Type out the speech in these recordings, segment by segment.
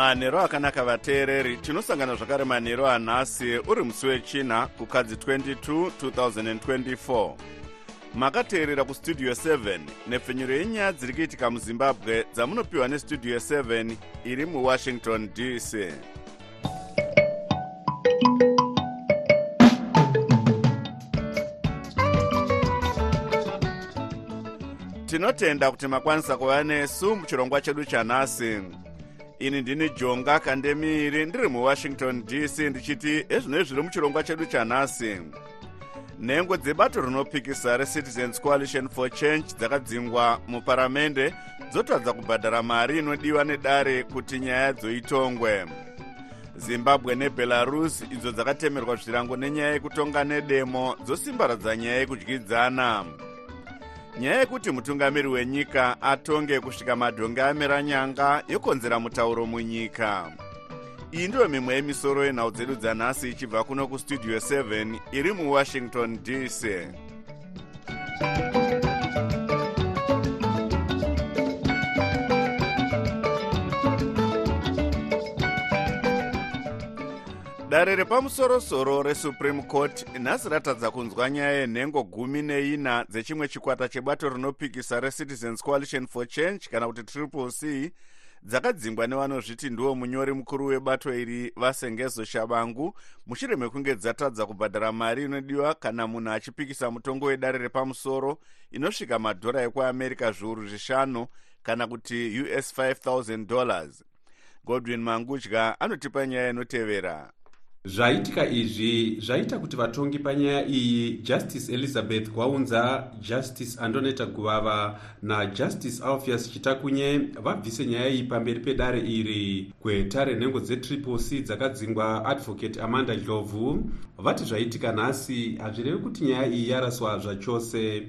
manhero akanaka vateereri tinosangana zvakare manhero anhasi uri musi wechina kukadzi 22 2024 makateerera kustudio 7 nepfenyuro yenyaya dziri kuitika muzimbabwe dzamunopiwa nestudio 7 iri muwashington dc tinotenda kuti makwanisa kuva nesu muchirongwa chedu chanhasi ini ndini jonga kandemiri ndiri muwashington dc ndichiti ezvino zviri muchirongwa chedu chanhasi. Nhengo dzebato rinopikisa recitizens coalition for change dzakadzingwa muparamende dzotadza kubhadhara mari inodiwa nedare kuti nyaya dzoitongwe. Zimbabwe nebelarus idzo dzakatemerwa zvirango nenyaya yekutonga nedemo dzosimbaradza nyaya yekudyidzana nyaya yekuti mutungamiri wenyika atonge kusvika madhonge amera nyanga yokonzera mutauro munyika. Iyi ndiyo mimwe yemisoro yenhau dzedu dzanhasi ichibva kuno kustudio 7 iri muwashington dc dare repamusorosoro resupreme court nhasi ratadza kunzwa nyaya yenhengo gumi neina dzechimwe chikwata chebato rinopikisa recitizens coalition for change kana kuti triple c dzakadzingwa nevanozviti ndiwo munyori mukuru webato iri vasengezo shabangu. Mushure mekunge dzatadza kubhadhara mari inodiwa kana munhu achipikisa mutongo wedare repamusoro inosvika madhora ekuamerica zviuru zvishanu kana kuti us 5000 dollars. Godwin mangudya anotipa nyaya inotevera zvaitika izvi zvaita kuti vatongi panyaya iyi justice elizabeth gwaunza justice andoneta guvava najustice alpheus chitakunye vabvise nyaya iyi pamberi pedare iri. Gweta renhengo dzetriple c dzakadzingwa advocate amanda dlovhu vati zvaitika nhasi hazvirevi kuti nyaya iyi yaraswa zvachose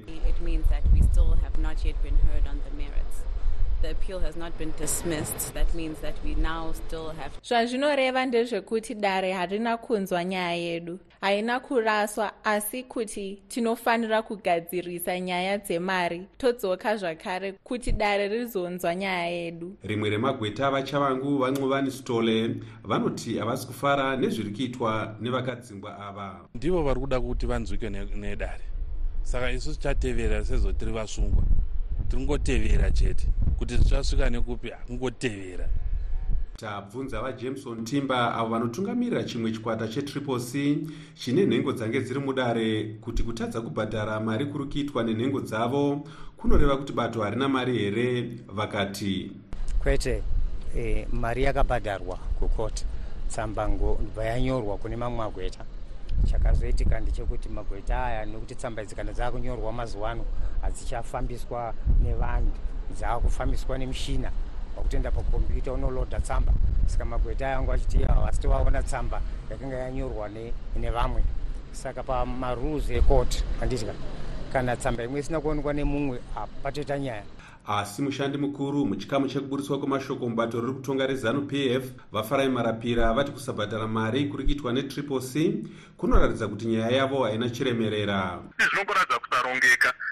zvazvinoreva ndezvekuti dare harina kunzwa nyaya yedu. Haina kuraswa asi kuti tinofanira kugadzirisa nyaya dzemari todzoka zvakare kuti dare rizonzwa nyaya yedu. Rimwe remagweta vachavangu vancuvani stole vanoti havasi kufara nezviri kuitwa nevakadzingwa ava. Ndivo vari kuda kuti vanzwike nedare. Saka isu tichatevera sezvo tiri vasungwa tingotevera chete. Kuti zvichasvika nekupi hakungotevera tabvunza vajameson timber avo vanotungamirira chimwe chikwata chetriple c chine nhengo dzange dziri mudare. Kuti kutadza kubhadhara mari kuri kuitwa nenhengo dzavo kunoreva kuti bato harina mari here? Vakati kwete e, mari yakabhadharwa kukota. Tsambango ndobva yanyorwa kune mamwe magweta chakazoitika ndechekuti magweta aya nekuti tsamba idzi kana dzaakunyorwa mazuva ano hadzichafambiswa nevanhu dzaakufambiswa nemishina wakutoenda pakombiyuta unolodha tsamba. Saka magweta aya angu achiti havasi tovaona tsamba yakanga yanyorwa nevamwe. Saka pamarules ekoti handitika kana tsamba imwe isina kuonekwa nemumwe hapatoita nyaya asi mushandi mukuru muchikamu chekuburiswa kwemashoko mubato riri kutonga rezanu p f vafarai marapira vati kusabhadhara mari kuri kuitwa netriple c kunoratidza kuti nyaya yavo haina chiremerera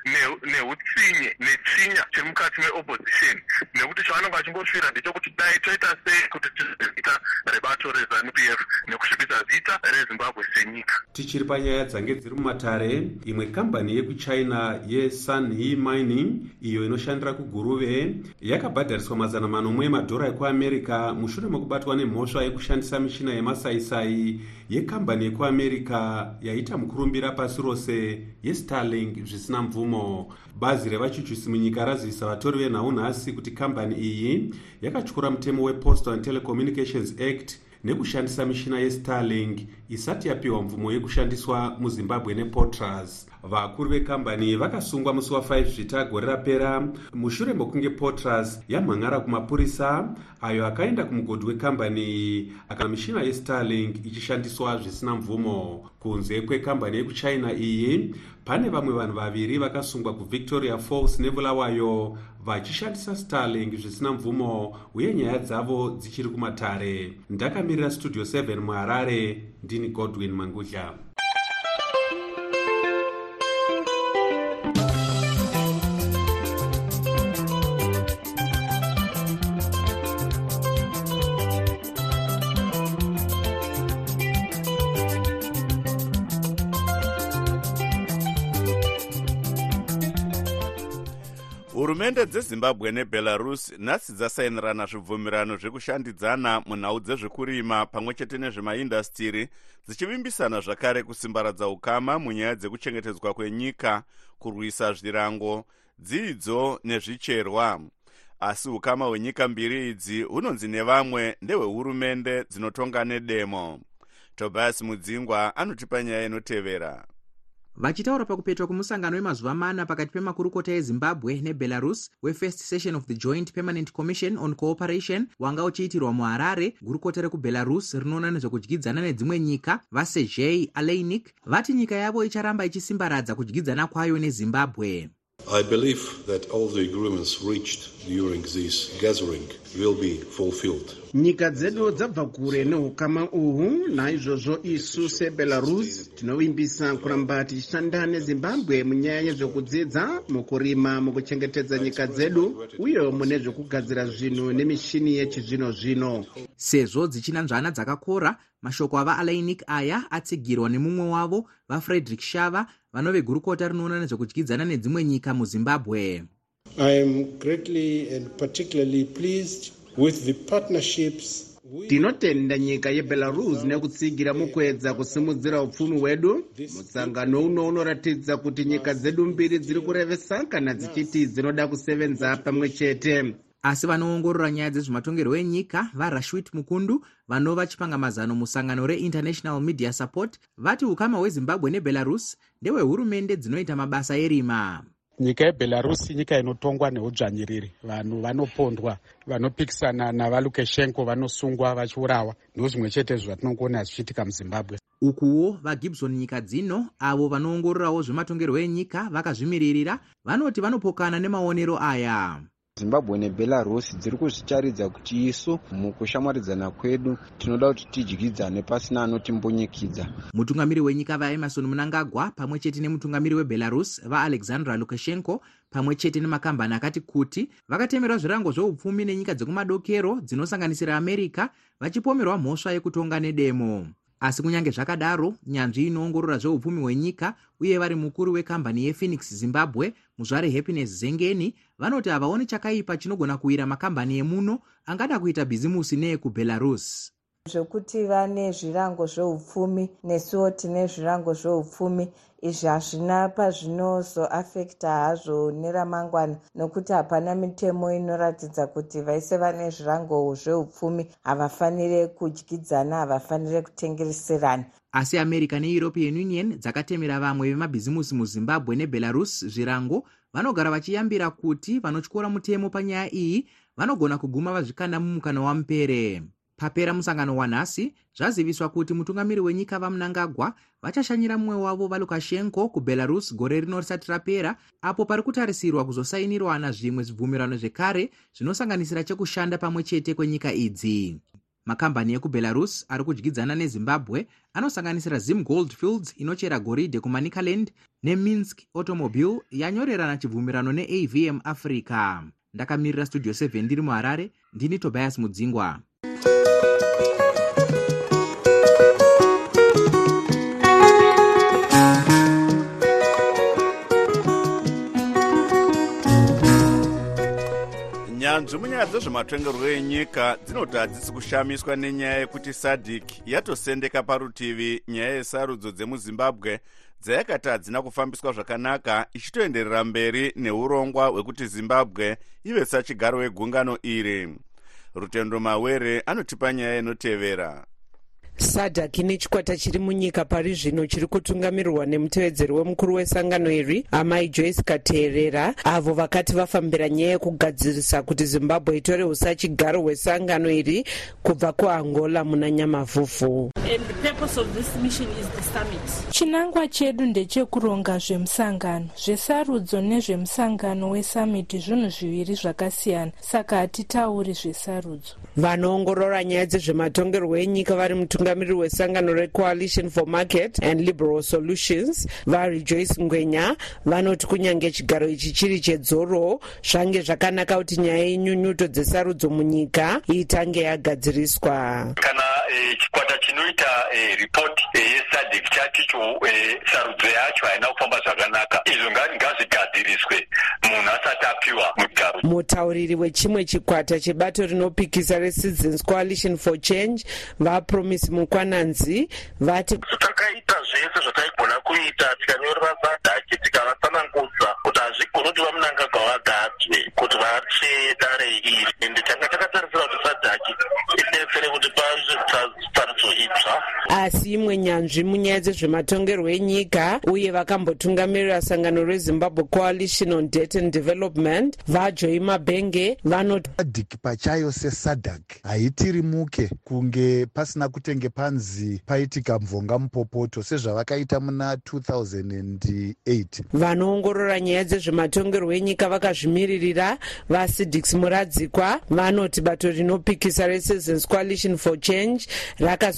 neutsinye netsinya chiri mukati meopposition. Nekuti chavanenge vachimbosvira ndechekuti dai toita sei kuti tizita rebato rezanup f nekusvibisa zita rezimbabwe senyika. Tichiri panyaya dzange dziri mumatare imwe kambani yekuchina yesunhe mining iyo inoshandira kuguruve yakabhadhariswa mazana manomwe emadhora ekuamerica mushure mekubatwa nemhosva yekushandisa michina yemasaisai yekambani yekuamerica yaita mukurumbira pasi rose yestarling zvisina mvumo bazi revachuchusi munyika razivisa vatori venhau nhasi kuti kambani iyi yakatyura mutemo wepostal and telecommunications act nekushandisa mishina yestarling isati yapiwa mvumo yekushandiswa muzimbabwe nepotras. Vakuru vekambani vakasungwa musi wa5 zvita gore rapera mushure mekunge potras yamhang'ara kumapurisa ayo akaenda kumugodhi wekambani iyi akana mishina yestarling ichishandiswa zvisina mvumo kunze kwekambani yekuchina iyi pane vamwe vanhu vaviri vakasungwa kuvictoria falls nebulawayo vachishandisa starling zvisina mvumo uye nyaya dzavo dzichiri kumatare. Ndakamirira studio 7 muharare ndini godwin mangudla hurumende dzezimbabwe nebelarus nhasi dzasayinirana zvibvumirano zvekushandidzana munhau dzezvekurima pamwe chete nezvemaindastiri dzichivimbisana zvakare kusimbaradza ukama munyaya dzekuchengetedzwa kwenyika kurwisa zvirango dzidzo nezvicherwa. Asi ukama hwenyika mbiri idzi hunonzi nevamwe ndehwehurumende dzinotonga nedemo. Tobias mudzingwa anotipa nyaya inotevera vachitaura pakupetwa kwemusangano wemazuva mana pakati pemakurukota ezimbabwe nebelarus wefirst session of the joint permanent commission on cooperation wanga uchiitirwa muharare gurukota rekubelarus rinoona nezvekudyidzana nedzimwe nyika vasejei aleinik vati nyika yavo icharamba ichisimbaradza kudyidzana kwayo nezimbabwe I believe that all the agreements reached during this gathering will be fulfilled. nyika dzedu dzabva kure neukama uhu naizvozvo isu sebelarus tinovimbisa kuramba tichishanda nezimbabwe munyaya yezvekudzidza mukurima mukuchengetedza nyika dzedu uye mune zvekugadzira zvinhu nemishini yechizvino zvino sezvo dzichina nzvana dzakakora mashoko avaalainik aya atsigirwa nemumwe wavo vafrederick shava vanove gurukota rinoona nezvekudyidzana nedzimwe nyika muzimbabwe. I am greatly and particularly pleased with the partnerships tinotenda nyika yebelarus nekutsigira mukuedza kusimudzira upfumi hwedu. Mutsangano uno unoratidza kuti nyika dzedu mbiri dziri kurevesa kana dzichiti dzinoda kusevenza pamwe chete asi vanoongorora nyaya dzezvematongerwo enyika varashwit mukundu vanova chipangamazano musangano reinternational media support vati ukama hwezimbabwe nebelarus ndehwehurumende dzinoita mabasa erima. Nyika yebelarus nyika inotongwa neudzvanyiriri vanhu vanopondwa vanopikisana navalukashenko vanosungwa vachiurawa. Ndozvimwe chete zvatinongoona zvichiitika muzimbabwe. Ukuwo vagibson nyika dzino avo vanoongororawo zvematongerwo enyika vakazvimiririra vanoti vanopokana nemaonero aya zimbabwe nebelarus dziri kuzvitaridza kuti isu mukushamwaridzana kwedu tinoda kuti tidyidzane pasina anotimbonyikidza. Mutungamiri wenyika vaemarson munangagwa pamwe chete nemutungamiri webelarus vaalexandra lukashenko pamwe chete nemakambani akati kuti vakatemerwa zvirango zveupfumi nenyika dzekumadokero dzinosanganisira america vachipomerwa mhosva yekutonga nedemo asi kunyange zvakadaro nyanzvi inoongorora zveupfumi hwenyika uye vari mukuru wekambani yephoenix zimbabwe muzvare happiness zengeni vanoti havaoni chakaipa chinogona kuwira makambani emuno angada kuita bhizimusi neekubelarus zvekuti vane zvirango zveupfumi nesuwo tine zvirango zveupfumi izvi hazvina pazvinozoafekta hazvo neramangwana nokuti hapana mitemo inoratidza kuti vaise vane zvirango zveupfumi havafaniri kudyidzana havafaniri kutengereserana. Asi america neeuropean union dzakatemera vamwe vemabhizimusi muzimbabwe nebelarus zvirango vanogara vachiyambira kuti vanotyora mutemo panyaya iyi vanogona kuguma vazvikanda mumukana wamupere papera musangano wanhasi zvaziviswa kuti mutungamiri wenyika vamunangagwa vachashanyira mumwe wavo valukashenko kubelarus gore rino risati rapera apo pari kutarisirwa kuzosainirwana zvimwe zvibvumirano zvekare zvinosanganisira chekushanda pamwe chete kwenyika idzi. Makambani ekubelarus ari kudyidzana nezimbabwe anosanganisira zim goldfields inochera goridhe kumanicaland neminsk automobile yanyorerana chibvumirano neavm africa. Ndakamirira studio 7 ndiri muharare ndini tobias mudzingwa nyanzvi munyaya dzezvematongerwo enyika dzinoti hadzisi kushamiswa nenyaya yekuti sadc yatosendeka parutivi nyaya yesarudzo dzemuzimbabwe dzayakati hadzina kufambiswa zvakanaka ichitoenderera mberi neurongwa hwekuti zimbabwe ive sachigaro wegungano iri rutendo mawere anotipa nyaya inotevera. Sadhak nechikwata chiri munyika pari zvino chiri kutungamirirwa nemutevedzeri wemukuru wesangano iri amai joyce kateerera avo vakati vafambira nyaya yekugadzirisa kuti zimbabwe itore usachigaro hwesangano iri kubva kuangola muna nyamavhuvhu purpose of this mission is the summit. chinangwa chedu ndechekuronga zvemusangano. Zvesarudzo nezvemusangano wesamiti zvinhu zviviri zvakasiyana. Saka hatitauri zvesarudzo. Vanoongorora nyaya dzezvematongerwo enyika vari mutungamiriri wesangano recoalition for market and liberal solutions varejoice ngwenya vanoti kunyange chigaro ichi chiri chedzoro zvange zvakanaka kuti nyaya yenyunyuto dzesarudzo munyika itange yagadziriswa. Kana chinoita eh, ripoti eh, yesadek chaticho sarudzo yacho haina kufamba zvakanaka. Izvo ngazvigadziriswe munhu asati apiwa mugaro mutauriri wechimwe chikwata chebato rinopikisa recitizens coalition for change vapromise mukwananzi vati takaita zvese zvataigona kuita tikanyorera sadhaki tikavatsanangudza kuti hazvigoni kuti vamunangagwa vagadzwe kuti vatsve dare iri. Ende tanga takatarisira kuti sadhaki idetsere kuti pazvesarudzo itsva asi imwe nyanzvi munyaya dzezvematongerwo enyika uye vakambotungamirira sangano rezimbabwe coalition on debt and development vajoi mabhenge vanoti sadhiki pachayo sesadhak haitirimuke kunge pasina kutenge panzi paitika mvonga mupopoto sezvavakaita muna 2008 vanoongorora nyaya dzezvematongerwo enyika vakazvimiririra vasidix muradzikwa vanoti bato rinopikisa recitizens coalition for change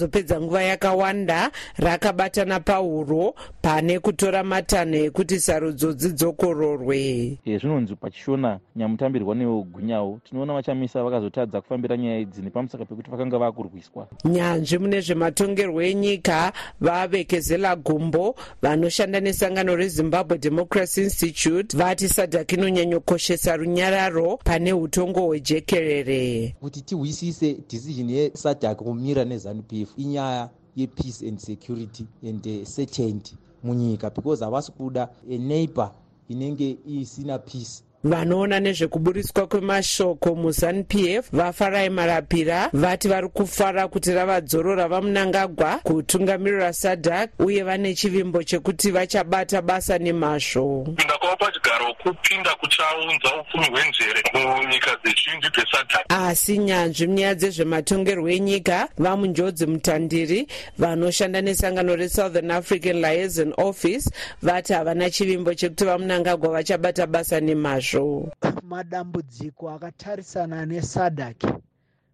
rakazopedza nguva yakawanda rakabatana pauro pane kutora matanho ekuti sarudzo dzidzokororwe zvinonzi pachishona nyamutambirwa neogunyawo tinoona vachamisa vakazotadza kufambira nyaya idzi nepamusaka pekuti vakanga vakurwiswa nyanzvi mune zvematongerwo enyika vavekezela gumbo vanoshanda nesangano rezimbabwe democracy institute vati sadhak inonyanyokoshesa runyararo pane utongo hwejekerere. Kuti tihwisise decision yesadhak kumira nezanup f inyaya yepeace and security and uh, certainty munyika because havasi kuda eneighbor inenge isina peace vanoona nezvekuburiswa kwemashoko muzanup f vafarai marapira vati vari kufara kuti ravadzorora vamunangagwa kutungamirira sadhak uye vane chivimbo chekuti vachabata basa nemazvo kupinda kwavo pachigaro kupinda kuchaunza upfumi hwenjere munyika dzechinji dzesadhak asi nyanzvi munyaya dzezvematongerwo enyika vamunjodzi mutandiri vanoshanda nesangano resouthern african liaison office vati havana chivimbo chekuti vamunangagwa vachabata basa nemazvo zvazvo madambudziko akatarisana nesadhaki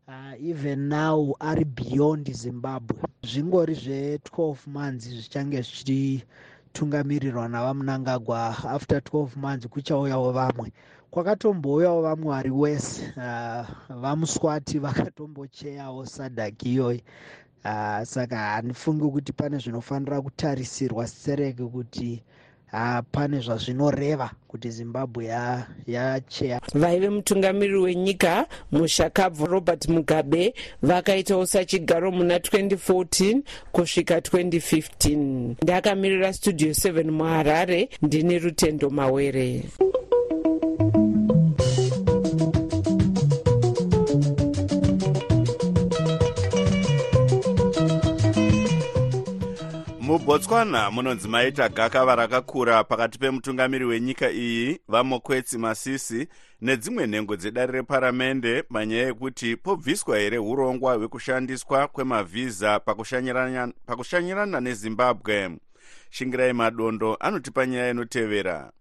uh, even now ari beyond zimbabwe. Zvingori zve12 months zvichange zvichitungamirirwa navamunangagwa after 12 months kuchauyawo vamwe. Kwakatombouyawo vamwe vari wese uh, vamuswati vakatombocheyawo sadhaki iyoyi uh, saka handifungi kuti pane zvinofanira kutarisirwa sereke kuti uh, pane zvazvinoreva kuti zimbabwe yacheya. Ya vaive mutungamiriri wenyika mushakabvu robert mugabe vakaitawo sachigaro muna 2014 kusvika 2015 ndakamirira studio 7 muharare ndini rutendo mawere mubotswana munonzi maita gakava rakakura pakati pemutungamiri wenyika iyi vamokwetsi masisi nedzimwe nhengo dzedare reparamende panyaya yekuti pobviswa here urongwa hwekushandiswa kwemavhiza pakushanyirana, nezimbabwe. Shingirai madondo anotipa nyaya inotevera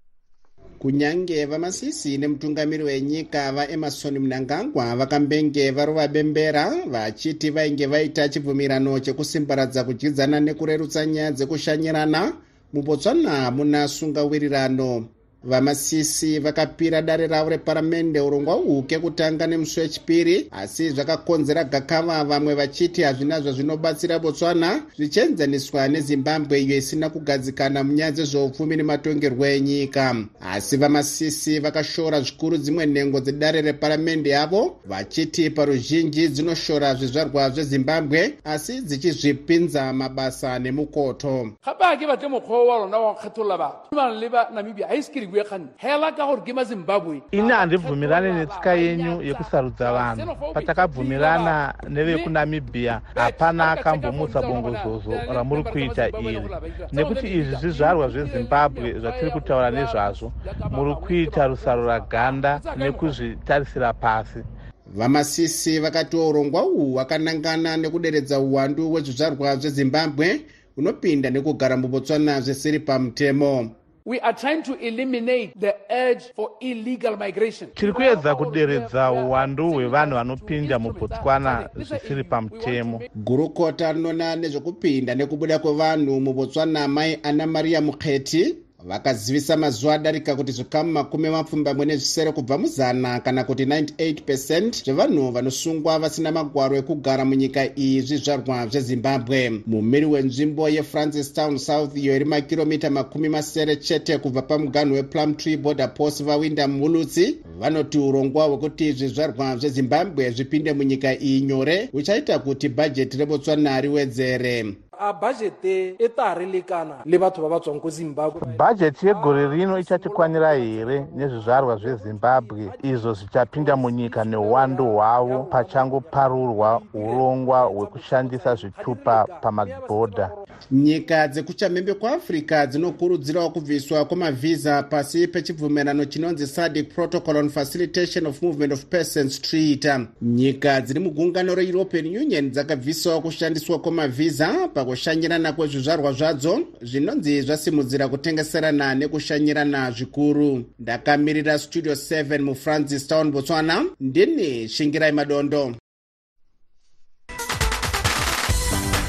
kunyange vamasisi nemutungamiri wenyika vaemarson mnangagwa vakambenge varova bembera vachiti vainge vaita chibvumirano chekusimbaradza kudyidzana nekurerutsa nyaya dzekushanyirana mubotswana muna sungawirirano vamasisi vakapira dare ravo reparamende urongwa uhu kekutanga nemusi wechipiri asi zvakakonzera gakava vamwe vachiti hazvina zvazvinobatsira botswana. Zvichienzaniswa nezimbabwe iyo isina kugadzikana munyaya dzezveupfumi nematongerwo enyika. Asi vamasisi vakashora zvikuru dzimwe nhengo dzedare reparamende yavo vachiti paruzhinji dzinoshora zvizvarwa zvezimbabwe asi dzichizvipinza mabasa nemukoto. Gape batle mokgwa wa rona wa kgetholola batho? Bana le ba namibia aiskiri kuyekani hela ka gore ke mazimbabwe ini handibvumirani netsika yenyu yekusarudza vanhu patakabvumirana nevekunamibhiya hapana akambomutsa bongozozo ramuri kuita iri. Nekuti izvi zvizvarwa zvezimbabwe zvatiri kutaura nezvazvo muri kuita rusaro raganda nekuzvitarisira pasi vamasisi vakatiwo urongwa uhu hwakanangana nekuderedza uwandu hwezvizvarwa zvezimbabwe unopinda nekugara mubotswana zvisiri pamutemo We are trying to eliminate the urge for illegal migration. tiri kuedza kuderedza uwandu hwevanhu vanopinda mubotswana zvisiri pamutemo gurukota rinoona nezvekupinda nekubuda kwevanhu mubotswana mai ana mariya mukheti vakazivisa mazuva adarika kuti zvikamu makumi mapfumbamwe nezvisere kubva muzana kana kuti 98 zvevanhu vanosungwa vasina magwaro ekugara munyika iyi zvizvarwa zvezimbabwe. Mumiri wenzvimbo yefrancis town south iyo iri makiromita makumi masere chete kubva pamuganhu weplumtree border post vawinda mulutsi vanoti urongwa hwekuti zvizvarwa zvezimbabwe zvipinde munyika iyi nyore huchaita kuti bhajeti rebotswana riwedzere a bhajeti e ta ha ri lekana le batho ba ba tswang ko zimbabwe. Bhajeti yegore rino ichatikwanira here nezvizvarwa zvezimbabwe izvo zvichapinda munyika neuwandu hwavo pachangoparurwa urongwa hwekushandisa zvitupa pamabhodha nyika dzekuchamhembe kwaafrica dzinokurudzirawo kubviswa kwemavhisa pasi pechibvumirano chinonzi sadic protocol on facilitation of movement of persons treaty nyika dziri mugungano reeuropean union dzakabvisawo kushandiswa kwemavhisa pakushanyirana kwezvizvarwa zvadzo zvinonzi zvasimudzira kutengeserana nekushanyirana zvikuru. Ndakamirira studio 7 mufrancis town botswana. Ndini shingirai madondo.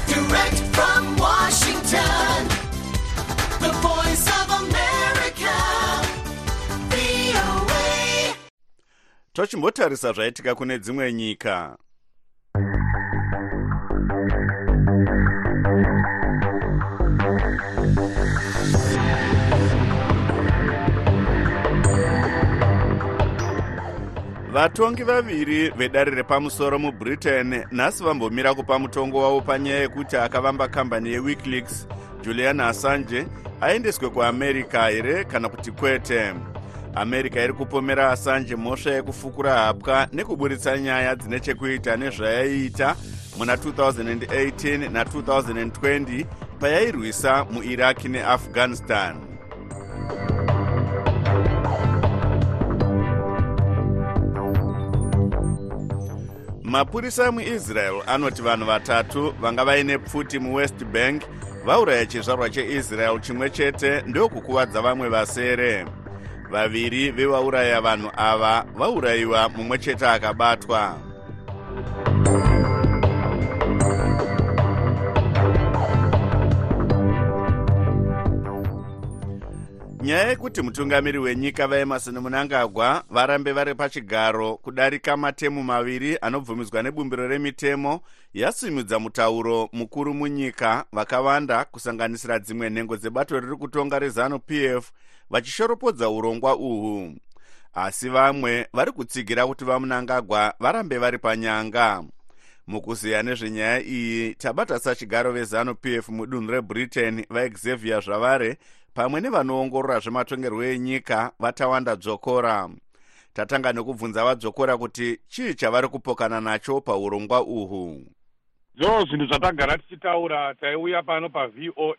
Direct from Washington, the voice of America, VOA. tochimbotarisa zvaitika kune dzimwe nyika vatongi vaviri vedare repamusoro mubritain nhasi vambomira kupa mutongo wavo panyaya yekuti akavamba kambani yewikileaks. Julian assange aendeswe kuamerica here kana kuti kwete? America iri kupomera assange mhosva yekufukura hapwa nekuburitsa nyaya dzine chekuita nezvayaiita muna 2018 na2020 payairwisa muiraki neafghanistan mapurisa muisrael anoti vanhu vatatu vanga vaine pfuti muwest bank vauraya chizvarwa cheisrael chimwe chete ndokukuvadza vamwe vasere. vaviri vevauraya vanhu ava vaurayiwa mumwe chete akabatwa nyaya yekuti mutungamiri wenyika vaemarson munangagwa varambe vari pachigaro kudarika matemu maviri anobvumidzwa nebumbiro remitemo yasimudza mutauro mukuru munyika vakawanda kusanganisira dzimwe nhengo dzebato riri kutonga rezanup f vachishoropodza urongwa uhwu asi vamwe vari kutsigira kuti vamunangagwa varambe vari panyanga. Mukuziya nezvenyaya iyi tabata sachigaro vezanup f mudunhu rebritain vaexavier zvavare pamwe nevanoongorora zvematongerwo enyika vatawanda dzokora. Tatanga nekubvunza vadzokora kuti chii chavari kupokana nacho paurongwa uhwu ndo zvinhu zvatagara tichitaura taiuya pano pavoa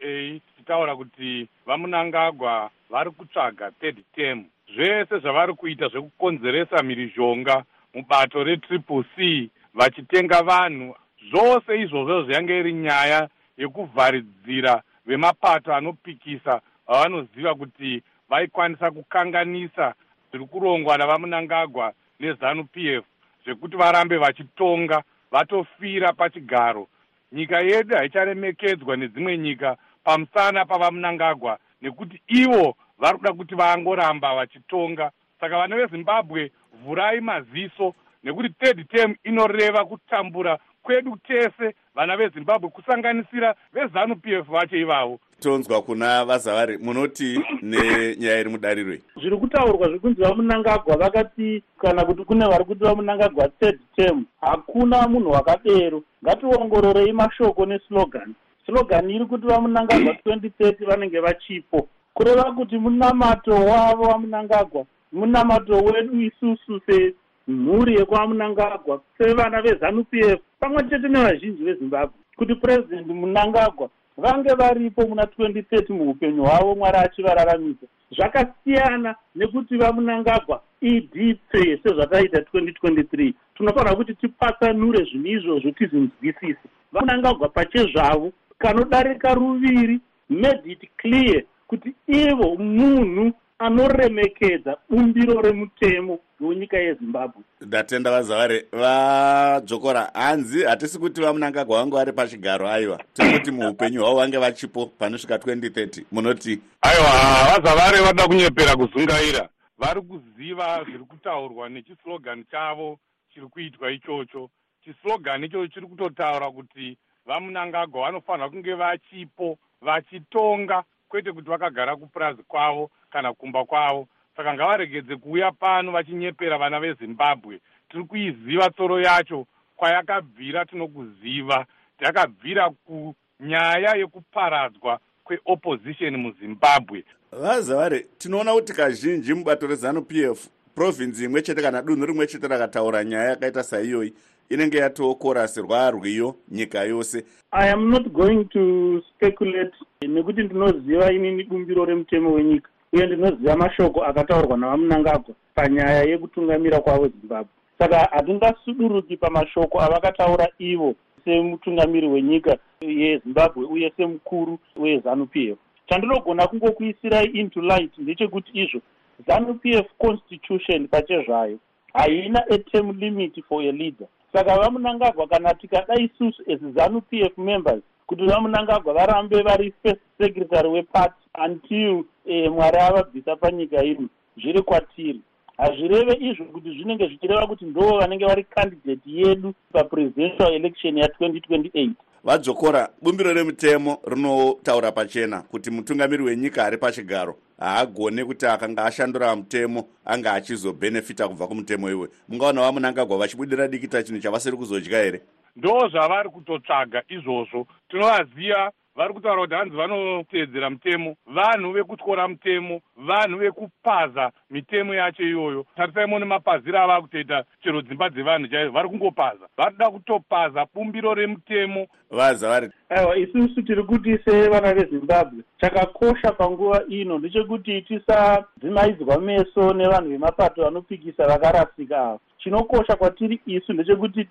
tichitaura kuti vamunangagwa vari kutsvaga third term. Zvese zvavari kuita zvekukonzeresa mhirizhonga mubato retriple c vachitenga vanhu zvose izvozvo zviyange iri nyaya yekuvharidzira vemapato anopikisa vavanoziva kuti vaikwanisa kukanganisa zviri kurongwa navamunangagwa nezanup f zvekuti varambe vachitonga vatofira pachigaro. Nyika yedu haicharemekedzwa nedzimwe nyika pamusana pavamunangagwa nekuti ivo vari kuda kuti vaangoramba vachitonga. Saka vana vezimbabwe vhurai maziso nekuti third term inoreva kutambura kwedu tese. Vana vezimbabwe kusanganisira vezanup f vacho ivavo tonzwa kuna vazavari munoti nenyaya iri mudarirwe zviri kutaurwa zvekunzi vamunangagwa vakati kana kuti kune vari kuti vamunangagwa third term hakuna munhu wakadero ngationgororei mashoko neslogan. Slogan iri kuti vamunangagwa 2030 vanenge vachipo. Kureva kuti munamato wavo vamunangagwa munamato wedu isusu semhuri yekwamunangagwa sevana vezanup f pamwe chete nevazhinji vezimbabwe. Kuti purezidendi munangagwa vange varipo muna 2030 muupenyu hwavo mwari achivararamisa zvakasiyana nekuti vamunangagwa idipfe sezvataita 2023 tinofanira kuti tipatsanure zvinhu izvozvo tizvinzwisise vamunangagwa pachezvavo kanodarika ruviri made it clear kuti ivo munhu anoremekedza bumbiro remutemo wenyika yezimbabwe. Ndatenda vazavari vadzokora hanzi hatisi kuti vamunangagwa vange vari pachigaro aiwa. Tiri kuti muupenyu hwavo vange vachipo panosvika 2030 munoti aiwa vazavari vada kunyepera kuzungaira vari kuziva zviri kutaurwa nechislogan chavo chiri kuitwa ichocho. Chislogan ichocho chiri kutotaura kuti vamunangagwa vanofanira kunge vachipo vachitonga kwete kuti vakagara kupurazi kwavo kana kumba kwavo. Saka ngavaregedze kuuya pano vachinyepera vana vezimbabwe. Tiri kuiziva tsoro yacho kwayakabvira tinokuziva. Yakabvira kunyaya yekuparadzwa kweopposition muzimbabwe. Vazavari tinoona kuti kazhinji mubato rezanup f provhinzi imwe chete kana dunhu rimwe chete rakataura nyaya yakaita saiyoyi inenge yatoo korasi rwarwiyo nyika yose. I am not going to speculate nekuti ndinoziva inini bumbiro remutemo wenyika uye ndinoziva mashoko akataurwa navamunangagwa panyaya yekutungamira kwavo zimbabwe. Saka hatingasuduruki pamashoko avakataura ivo semutungamiri wenyika yezimbabwe uye semukuru wezanup f. Chandinogona kungokuisirai into light ndechekuti izvo zanup f constitution pachezvayo haina aterm limit for a leader. Saka vamunangagwa kana tikada isusu as zanup f members kuti vamunangagwa varambe vari first secretary weparty until eh, mwari avabvisa panyika ino zviri kwatiri. Hazvireve izvo kuti zvinenge zvichireva kuti ndo vanenge vari candidate yedu papresidential election ya2028 vadzokora bumbiro remutemo rinotaura pachena kuti mutungamiri wenyika ari pachigaro haagone kuti akanga ashandura mutemo anga achizobhenefita kubva kumutemo iwe. Mungaona vamunangagwa vachibudira dikita chinhu chavasiri kuzodya here? Ndo zvavari kutotsvaga izvozvo. Tinovaziva vari kutaura kuti hanzi vanoteedzera mutemo vanhu vekutyora mutemo vanhu vekupaza mitemo yacho iyoyo. Tarisai mone mapaziro ava kutoita chero dzimba dzevanhu chaizvo vari kungopaza vari kuda kutopaza bumbiro remutemo. Vaza vari. Aiwa isusu tiri kuti sevana vezimbabwe chakakosha panguva ino ndechekuti tisadzimaidzwa meso nevanhu vemapato vanopikisa vakarasika ava chinokosha kwatiri isu ndechekuti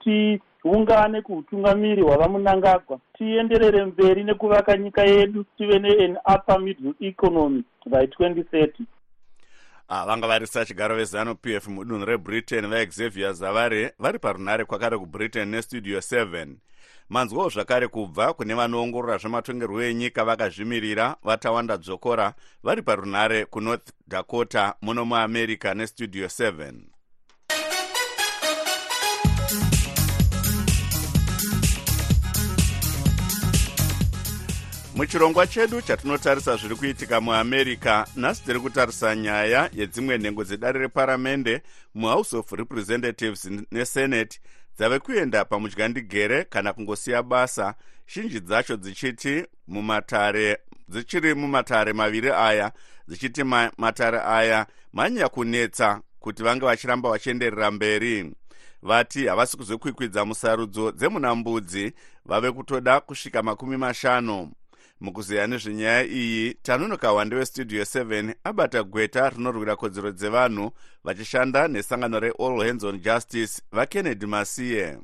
tiungane kuutungamiri hwavamunangagwa tienderere mberi nekuvaka nyika yedu tive nean upper middle economy by 2030 Ah, vanga varisa chigaro vezanup f mudunhu rebritain vaexavier zavare vari parunhare kwakare kubritain nestudio 7 manzwawo zvakare kubva kune vanoongorora zvematongerwo enyika vakazvimirira vatawanda dzokora vari parunhare kunorth dakota muno muamerica nestudio 7 muchirongwa chedu chatinotarisa zviri kuitika muamerica nhasi tiri kutarisa nyaya yedzimwe nhengo dzedare reparamende muhouse of representatives nesenate dzave kuenda pamudyandigere kana kungosiya basa. Zhinji dzacho dzichiti mumatare dzichiri mumatare maviri aya dzichiti ma, matare aya manyanya kunetsa kuti vange vachiramba vachienderera mberi. Vati havasi kuzokwikwidza musarudzo dzemunambudzi vave kutoda kusvika makumi mashanu mukuziya nezvenyaya iyi tanonoka wande westudio 7 abata gweta rinorwira kodzero dzevanhu vachishanda nesangano reall hands on justice vakennedy masiye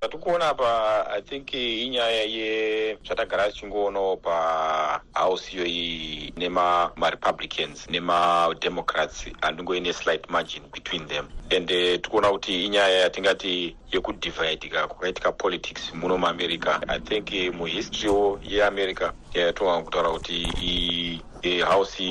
zvatikuona apa i think inyaya yezvatagara tichingoonawo pahouse iyoyi nemarepublicans nemademocrats handingoine slight margin between them. And uh, tikuona kuti inyaya yatingati yekudivhaidika kwakaitika politics muno muamerica i think uh, muhistorywo yeamerica yatonga kutaura kuti house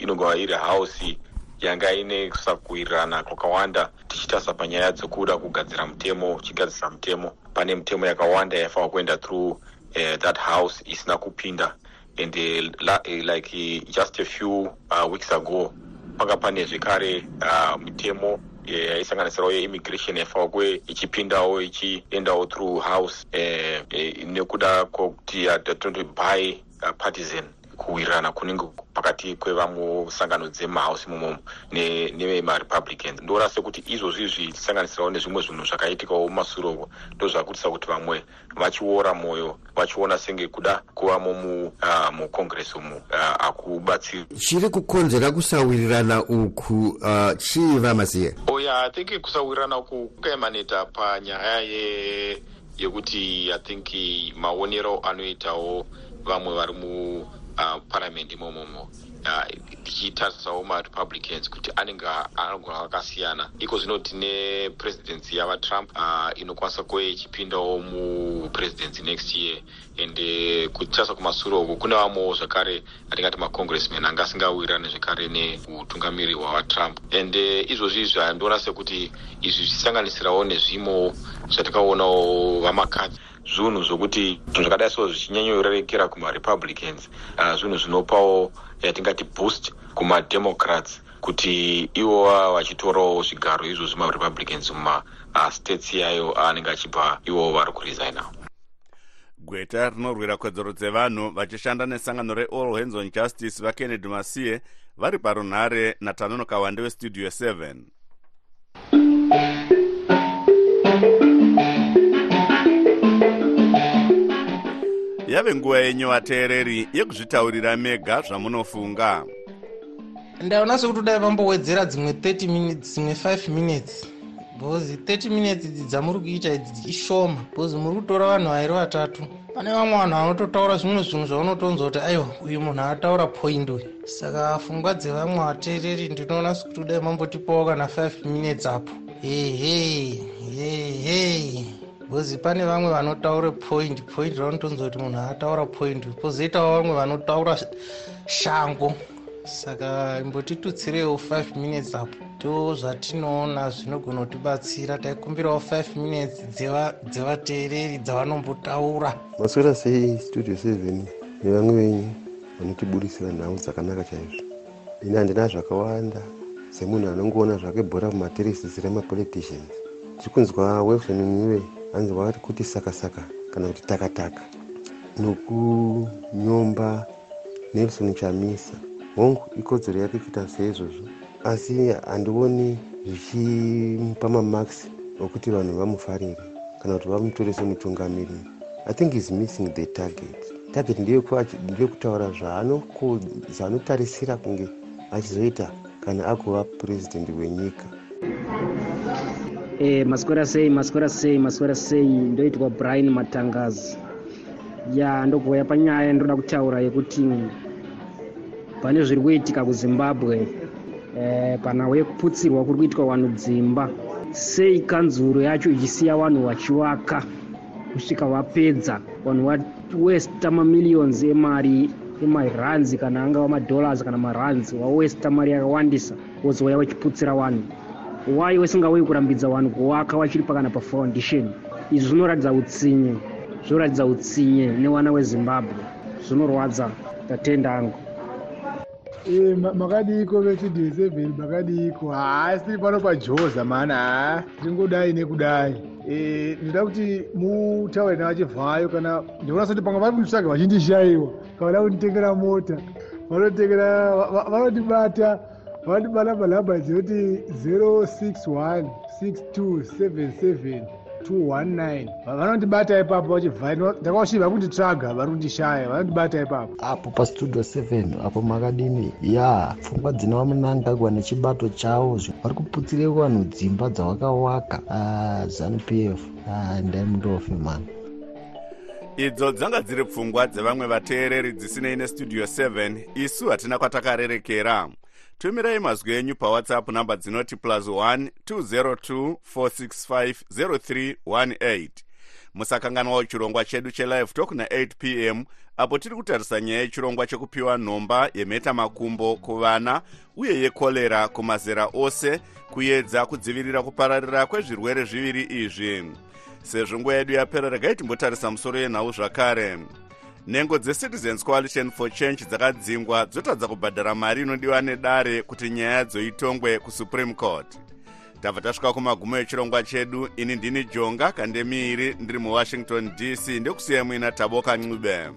inogova iri house yanga ine kusakuwirirana kwakawanda tichitarisa panyaya dzekuda kugadzira mutemo uchigadzisa mutemo. Pane mitemo yakawanda yaifanwa kuenda through uh, that house isina kupinda. And uh, la, uh, like uh, just a few uh, weeks ago panga pane zvekare uh, mitemo yaisanganisirawo yeimmigration yaifanwa kuve ichipindawo ichiendawo through house uh, uh, nekuda kwokuti uh, by uh, partisan kuwirirana kunenge pakati kwevamwe sangano dzemahausi imomomo nevemarepublicans. Ndoona sekuti izvozvi zvichisanganisirawo nezvimwe zvinhu zvakaitikawo mumasuroko ndo zvakutisa kuti vamwe vachiora mwoyo vachiona senge kuda kuvamo mucongress umu hakubatsiri chiri kukonzera kusawirirana uku uh, chii vamasiye oya i think kusawirirana uku kukaemaneta panyaya ye yekuti i think maonero anoitawo vamwe vari muparamendi uh, imomomo. Ndichitarisawo uh, marepublicans kuti anenge anogona akasiyana. Iko zvino tine presidency yavatrump uh, inokwanisa kuve ichipindawo mupresidency next year. And uh, kutarisa kumashure uku kune vamwewo zvakare atingati macongressman anga asingawirirani zvekare neutungamiri hwavatrump and uh, izvozvi zvandoona sekuti izvi zvichisanganisirawo nezvimo zvatakaonawo vamakadzi zvinhu zvokuti zvinhu zvakadai so zvichinyanyorerekera kumarepublicans uh, zvinhu zvinopawo yatingati boost kumademocrats kuti ivo vachitorawo zvigaro izvo zvemarepublicans mumastates yayo anenge achibva ivo vari kuresigna. gweta rinorwira kodzero dzevanhu vachishanda nesangano reall hands on justice vakennedy masiye vari parunhare natanono kawande westudio 7 yave nguva yenyu vateereri yekuzvitaurira mega zvamunofunga. Ndaona sekuti dai vambowedzera dzimwe 30 minutes dzimwe 5 minutes bcause 30 minutes idzi dzamuri kuita idzi ishoma bcause muri kutora vanhu vairi vatatu. Pane vamwe vanhu vanototaura zvimwe zvinhu zvaunotonzwa kuti aiwa uyu munhu ataura point uyu. Saka pfungwa dzevamwe vateereri ndinoona sekuti dai mambotipawo kana 5 minutes apo. Hehe hehe bcause pane vamwe vanotaura point point raunotonzwa kuti munhu ataura point pozoitawo vamwe vanotaura shango. Saka imbotitutsireiwo 5 minutes apo ndo zvatinoona zvinogona kutibatsira. Taikumbirawo 5 minutes dzevateereri dzavanombotaura. Maswera sei studio 7 nevamwe venyu vanotiburisira nhau dzakanaka chaizvo? Ini handina zvakawanda semunhu anongoona zvake bhora mumateresisi remapoliticians tichikunzwa wilson niwe hanzi wakati kuti saka saka kana kuti takataka. Nokunyomba nelson chamisa. Hongu ikodzero yake kuita seizvozvo. Asi handioni zvichimupa mamax okuti vanhu vamufarire kana kuti vamutore semutungamiri i think is missing the target. Target ndeyekutaura zvaanotarisira kunge achizoita kana akuva purezidendi wenyika e, maswera sei maswera sei maswera sei ndoitwa brian matangazi. Ya ndogouya panyaya yandoda kutaura yekuti pane zviri kuitika kuzimbabwe. E, panhau yekuputsirwa kuri kuitwa vanhu dzimba. Sei kanzuro yacho ichisiya vanhu vachivaka kusvika vapedza vanhu vawesta mamiliyons emari emaranzi kana angava madollars kana maranzi. Wawesta mari yakawandisa wozouya wachiputsira vanhu wai wasingauyi kurambidza vanhu kuvaka vachiri pakana pafoundation izvi zvinoratidza utsinye zvinoratidza utsinye newana wezimbabwe. Zvinorwadza tatenda angu. E, makadiko vestudio seven makadiko. Haasi tiri pano pajoza mana ha tingodai nekudai. E, ndinoda kuti mutaure navachivhayo kana ndikuona soti pamwe vari kunditsvaga vachindishayiwa kavada kunditengera mota. Vanotengera vanotibata vanotibata palamba dzinoti 061 6277 219 vanondibata ipapo vachivhaya ndakavashiva kunditsvaga vari kundishaya vanondibata ipapo. Apo pastudio 7 apo makadini ya pfungwa dzinava munangagwa nechibato chavo vari kuputsire vanhu dzimba dzavakawaka zanup f ndai mundofe mani idzo dzanga dziri pfungwa dzevamwe vateereri dzisinei nestudio 7 isu hatina kwatakarerekera tumirai mazwi enyu pawhatsapp namba dzinoti plus 1 202 465 0318 musakanganwawo chirongwa chedu chelive talk na8 p m apo tiri kutarisa nyaya yechirongwa chekupiwa nhomba yemheta makumbo kuvana uye yekorera kumazera ose kuedza kudzivirira kupararira kwezvirwere zviviri izvi. Sezvo nguva yedu yapera regai timbotarisa musoro yenhau zvakare nhengo dzecitizens coalition for change dzakadzingwa dzotadza kubhadhara mari inodiwa nedare kuti nyaya dzoitongwe kusupreme court. Tabva tasvika kumagumo echirongwa chedu ini ndini jonga kandemiiri ndiri muwashington dc ndekusiyai muina taboka ncube